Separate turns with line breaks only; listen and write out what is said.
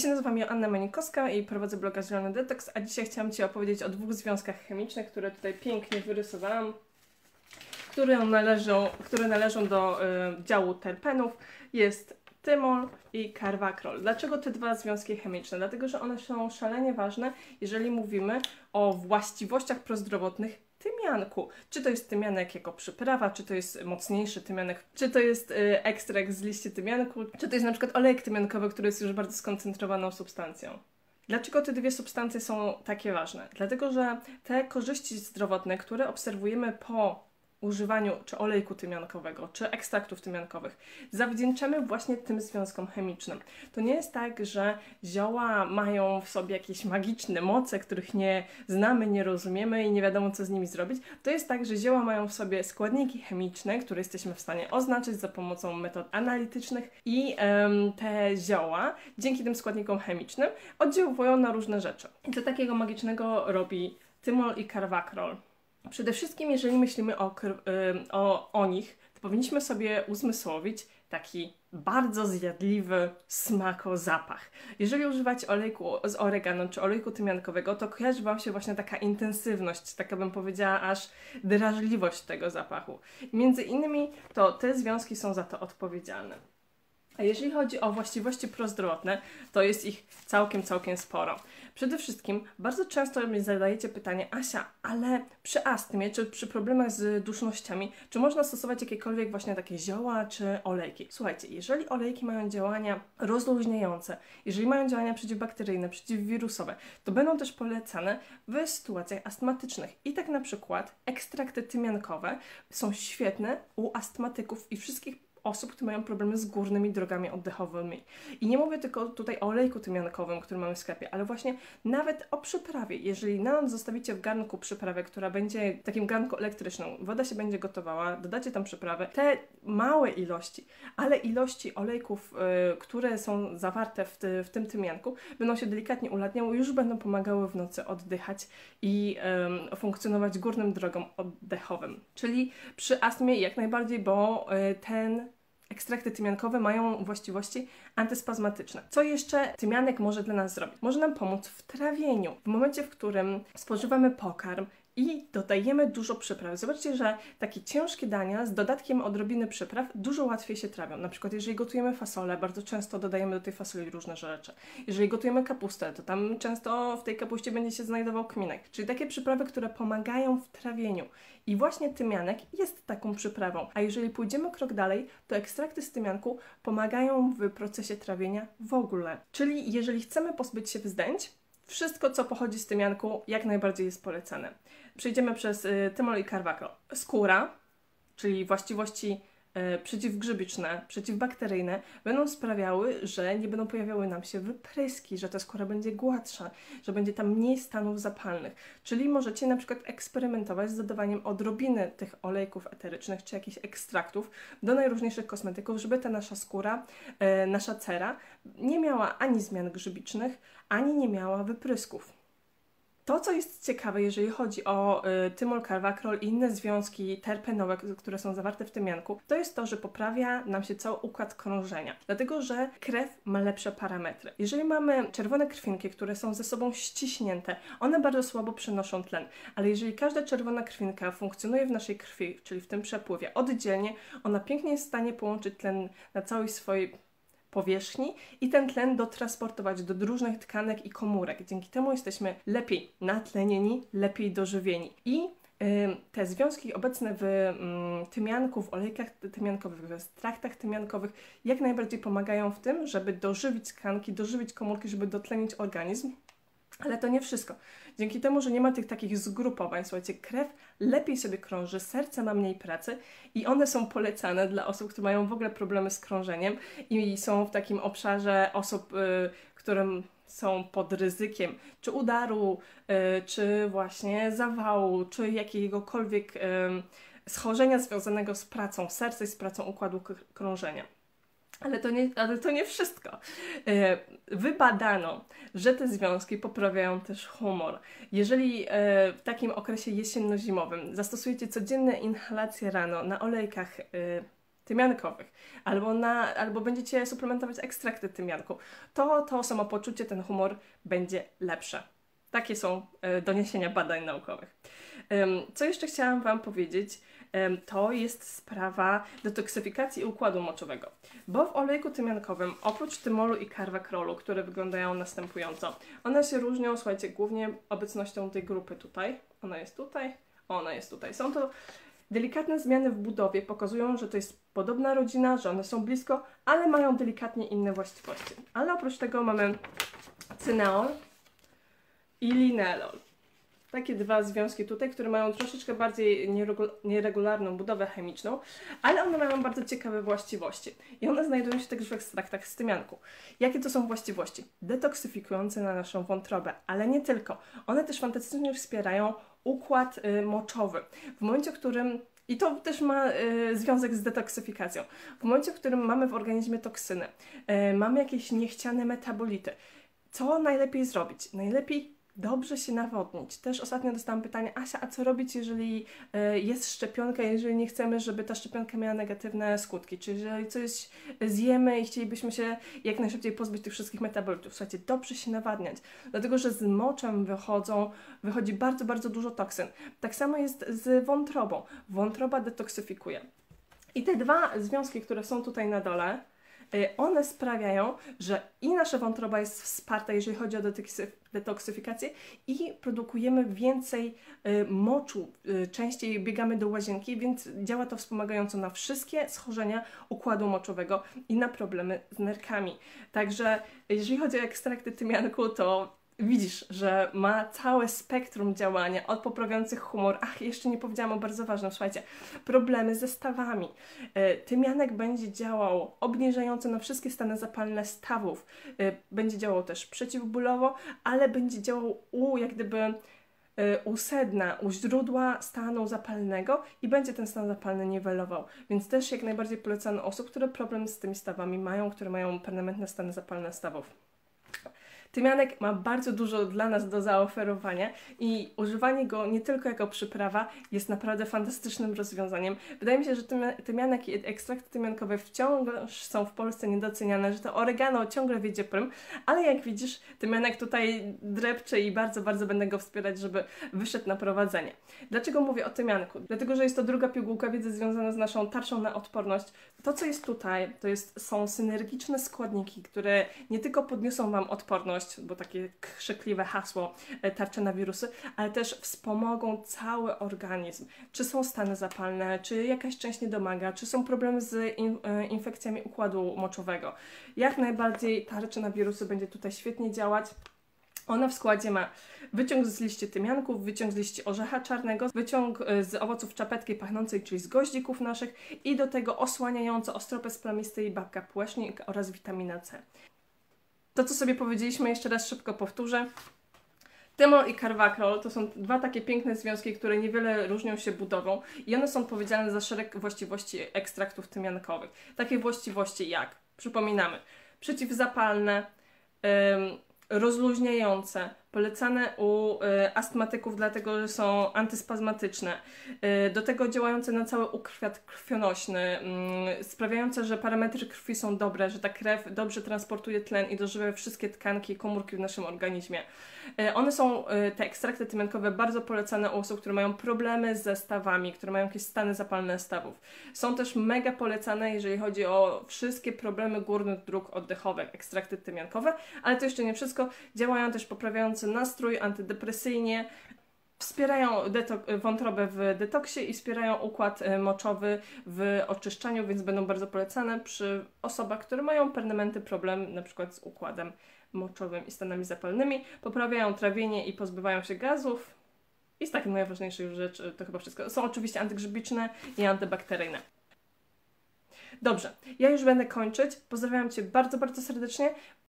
Ja się nazywam Joanna Manikowska i prowadzę bloga Zielony Detox, a dzisiaj chciałam Ci opowiedzieć o dwóch związkach chemicznych, które tutaj pięknie wyrysowałam, które należą, które należą do y, działu terpenów. Jest tymol i karwakrol. Dlaczego te dwa związki chemiczne? Dlatego, że one są szalenie ważne, jeżeli mówimy o właściwościach prozdrowotnych tymianku. Czy to jest tymianek jako przyprawa, czy to jest mocniejszy tymianek, czy to jest y, ekstrakt z liści tymianku, czy to jest na przykład olejek tymiankowy, który jest już bardzo skoncentrowaną substancją. Dlaczego te dwie substancje są takie ważne? Dlatego, że te korzyści zdrowotne, które obserwujemy po używaniu czy olejku tymiankowego, czy ekstraktów tymiankowych zawdzięczamy właśnie tym związkom chemicznym. To nie jest tak, że zioła mają w sobie jakieś magiczne moce, których nie znamy, nie rozumiemy i nie wiadomo, co z nimi zrobić. To jest tak, że zioła mają w sobie składniki chemiczne, które jesteśmy w stanie oznaczyć za pomocą metod analitycznych i um, te zioła dzięki tym składnikom chemicznym oddziałują na różne rzeczy. I co takiego magicznego robi tymol i karwakrol? Przede wszystkim, jeżeli myślimy o, o, o nich, to powinniśmy sobie uzmysłowić taki bardzo zjadliwy smako zapach. Jeżeli używać olejku z oregano czy olejku tymiankowego, to kojarzy Wam się właśnie taka intensywność, taka bym powiedziała aż drażliwość tego zapachu. Między innymi to te związki są za to odpowiedzialne. A jeżeli chodzi o właściwości prozdrowotne, to jest ich całkiem, całkiem sporo. Przede wszystkim bardzo często mi zadajecie pytanie, Asia, ale przy astmie czy przy problemach z dusznościami, czy można stosować jakiekolwiek właśnie takie zioła czy olejki? Słuchajcie, jeżeli olejki mają działania rozluźniające, jeżeli mają działania przeciwbakteryjne, przeciwwirusowe, to będą też polecane w sytuacjach astmatycznych. I tak na przykład ekstrakty tymiankowe są świetne u astmatyków i wszystkich osób, które mają problemy z górnymi drogami oddechowymi. I nie mówię tylko tutaj o olejku tymiankowym, który mamy w sklepie, ale właśnie nawet o przyprawie. Jeżeli na noc zostawicie w garnku przyprawę, która będzie w takim garnku elektrycznym, woda się będzie gotowała, dodacie tam przyprawę, te małe ilości, ale ilości olejków, y, które są zawarte w, ty, w tym tymianku, będą się delikatnie ulatniały, już będą pomagały w nocy oddychać i funkcjonować górnym drogom oddechowym. Czyli przy astmie jak najbardziej, bo y, ten Ekstrakty tymiankowe mają właściwości antyspazmatyczne. Co jeszcze tymianek może dla nas zrobić? Może nam pomóc w trawieniu. W momencie, w którym spożywamy pokarm, i dodajemy dużo przypraw. Zobaczcie, że takie ciężkie dania z dodatkiem odrobiny przypraw dużo łatwiej się trawią. Na przykład, jeżeli gotujemy fasolę, bardzo często dodajemy do tej fasoli różne rzeczy. Jeżeli gotujemy kapustę, to tam często w tej kapuście będzie się znajdował kminek. Czyli takie przyprawy, które pomagają w trawieniu. I właśnie tymianek jest taką przyprawą. A jeżeli pójdziemy krok dalej, to ekstrakty z tymianku pomagają w procesie trawienia w ogóle. Czyli jeżeli chcemy pozbyć się wzdęć, wszystko, co pochodzi z tymianku, jak najbardziej jest polecane. Przejdziemy przez y, tymol i karwako. Skóra, czyli właściwości przeciwgrzybiczne, przeciwbakteryjne, będą sprawiały, że nie będą pojawiały nam się wypryski, że ta skóra będzie gładsza, że będzie tam mniej stanów zapalnych. Czyli możecie na przykład eksperymentować z dodawaniem odrobiny tych olejków eterycznych czy jakichś ekstraktów do najróżniejszych kosmetyków, żeby ta nasza skóra, y, nasza cera nie miała ani zmian grzybicznych, ani nie miała wyprysków. To, co jest ciekawe, jeżeli chodzi o y, tymol, karwakrol i inne związki terpenowe, które są zawarte w tymianku, to jest to, że poprawia nam się cały układ krążenia. Dlatego, że krew ma lepsze parametry. Jeżeli mamy czerwone krwinki, które są ze sobą ściśnięte, one bardzo słabo przenoszą tlen. Ale jeżeli każda czerwona krwinka funkcjonuje w naszej krwi, czyli w tym przepływie oddzielnie, ona pięknie jest w stanie połączyć tlen na całej swojej powierzchni i ten tlen dotransportować do różnych tkanek i komórek. Dzięki temu jesteśmy lepiej natlenieni, lepiej dożywieni. I te związki obecne w mm, tymianku, w olejkach tymiankowych, w ekstraktach tymiankowych jak najbardziej pomagają w tym, żeby dożywić tkanki, dożywić komórki, żeby dotlenić organizm. Ale to nie wszystko. Dzięki temu, że nie ma tych takich zgrupowań, słuchajcie, krew lepiej sobie krąży, serce ma mniej pracy i one są polecane dla osób, które mają w ogóle problemy z krążeniem i są w takim obszarze osób, y, którym są pod ryzykiem czy udaru, y, czy właśnie zawału, czy jakiegokolwiek y, schorzenia związanego z pracą serca i z pracą układu krążenia. Ale to, nie, ale to nie wszystko. E, wybadano, że te związki poprawiają też humor. Jeżeli e, w takim okresie jesienno-zimowym zastosujecie codzienne inhalacje rano na olejkach e, tymiankowych, albo, na, albo będziecie suplementować ekstrakty tymianku, to to samopoczucie, ten humor będzie lepsze. Takie są e, doniesienia badań naukowych. Co jeszcze chciałam Wam powiedzieć? To jest sprawa detoksyfikacji układu moczowego. Bo w olejku tymiankowym, oprócz tymolu i karwakrolu, które wyglądają następująco, one się różnią, słuchajcie, głównie obecnością tej grupy tutaj. Ona jest tutaj, ona jest tutaj. Są to delikatne zmiany w budowie, pokazują, że to jest podobna rodzina, że one są blisko, ale mają delikatnie inne właściwości. Ale oprócz tego mamy cyneol, i linelol. Takie dwa związki tutaj, które mają troszeczkę bardziej nieregularną budowę chemiczną, ale one mają bardzo ciekawe właściwości. I one znajdują się także w ekstraktach z tymianku. Jakie to są właściwości? Detoksyfikujące na naszą wątrobę, ale nie tylko. One też fantastycznie wspierają układ y, moczowy. W momencie, w którym i to też ma y, związek z detoksyfikacją. W momencie, w którym mamy w organizmie toksyny, y, mamy jakieś niechciane metabolity, co najlepiej zrobić? Najlepiej dobrze się nawodnić. Też ostatnio dostałam pytanie, Asia, a co robić, jeżeli e, jest szczepionka, jeżeli nie chcemy, żeby ta szczepionka miała negatywne skutki? Czy jeżeli coś zjemy i chcielibyśmy się jak najszybciej pozbyć tych wszystkich metabolitów? Słuchajcie, dobrze się nawadniać, dlatego że z moczem wychodzą, wychodzi bardzo, bardzo dużo toksyn. Tak samo jest z wątrobą. Wątroba detoksyfikuje. I te dwa związki, które są tutaj na dole, one sprawiają, że i nasza wątroba jest wsparta, jeżeli chodzi o detoksyfikację, i produkujemy więcej y, moczu, y, częściej biegamy do łazienki, więc działa to wspomagająco na wszystkie schorzenia układu moczowego i na problemy z nerkami. Także jeżeli chodzi o ekstrakty tymianku, to widzisz, że ma całe spektrum działania, od poprawiających humor, ach, jeszcze nie powiedziałam o bardzo ważnym, słuchajcie, problemy ze stawami. E, tymianek będzie działał obniżająco na wszystkie stany zapalne stawów, e, będzie działał też przeciwbólowo, ale będzie działał u, jak gdyby e, u sedna, u źródła stanu zapalnego i będzie ten stan zapalny niwelował. Więc też jak najbardziej polecam osób, które problem z tymi stawami mają, które mają permanentne stany zapalne stawów. Tymianek ma bardzo dużo dla nas do zaoferowania i używanie go nie tylko jako przyprawa jest naprawdę fantastycznym rozwiązaniem. Wydaje mi się, że tymianek i ekstrakty tymiankowe wciąż są w Polsce niedoceniane, że to oregano ciągle wiedzie prym, ale jak widzisz, tymianek tutaj drepcze i bardzo, bardzo będę go wspierać, żeby wyszedł na prowadzenie. Dlaczego mówię o tymianku? Dlatego, że jest to druga pigułka wiedzy związana z naszą tarczą na odporność. To, co jest tutaj, to jest, są synergiczne składniki, które nie tylko podniosą Wam odporność, bo takie krzykliwe hasło e, tarcze na wirusy, ale też wspomogą cały organizm. Czy są stany zapalne, czy jakaś część nie domaga, czy są problemy z in, e, infekcjami układu moczowego. Jak najbardziej tarcza na wirusy będzie tutaj świetnie działać. Ona w składzie ma wyciąg z liści tymianków, wyciąg z liści orzecha czarnego, wyciąg e, z owoców czapetki pachnącej, czyli z goździków naszych i do tego osłaniająco ostropę splamistej babka płesznik oraz witamina C. To, co sobie powiedzieliśmy, jeszcze raz szybko powtórzę. Tymol i Carvacrol to są dwa takie piękne związki, które niewiele różnią się budową i one są odpowiedzialne za szereg właściwości ekstraktów tymiankowych. Takie właściwości jak, przypominamy, przeciwzapalne, rozluźniające, polecane u y, astmatyków, dlatego że są antyspazmatyczne. Y, do tego działające na cały ukwiat krwionośny, y, sprawiające, że parametry krwi są dobre, że ta krew dobrze transportuje tlen i dożywia wszystkie tkanki i komórki w naszym organizmie. Y, one są, te ekstrakty tymiankowe, bardzo polecane u osób, które mają problemy ze stawami, które mają jakieś stany zapalne stawów. Są też mega polecane, jeżeli chodzi o wszystkie problemy górnych dróg oddechowych, ekstrakty tymiankowe, ale to jeszcze nie wszystko. Działają też poprawiające nastrój, antydepresyjnie, wspierają wątrobę w detoksie i wspierają układ e, moczowy w oczyszczaniu, więc będą bardzo polecane przy osobach, które mają permanentny problem na przykład z układem moczowym i stanami zapalnymi. Poprawiają trawienie i pozbywają się gazów. I z takich najważniejszych rzeczy to chyba wszystko. Są oczywiście antygrzybiczne i antybakteryjne. Dobrze, ja już będę kończyć. Pozdrawiam Cię bardzo, bardzo serdecznie.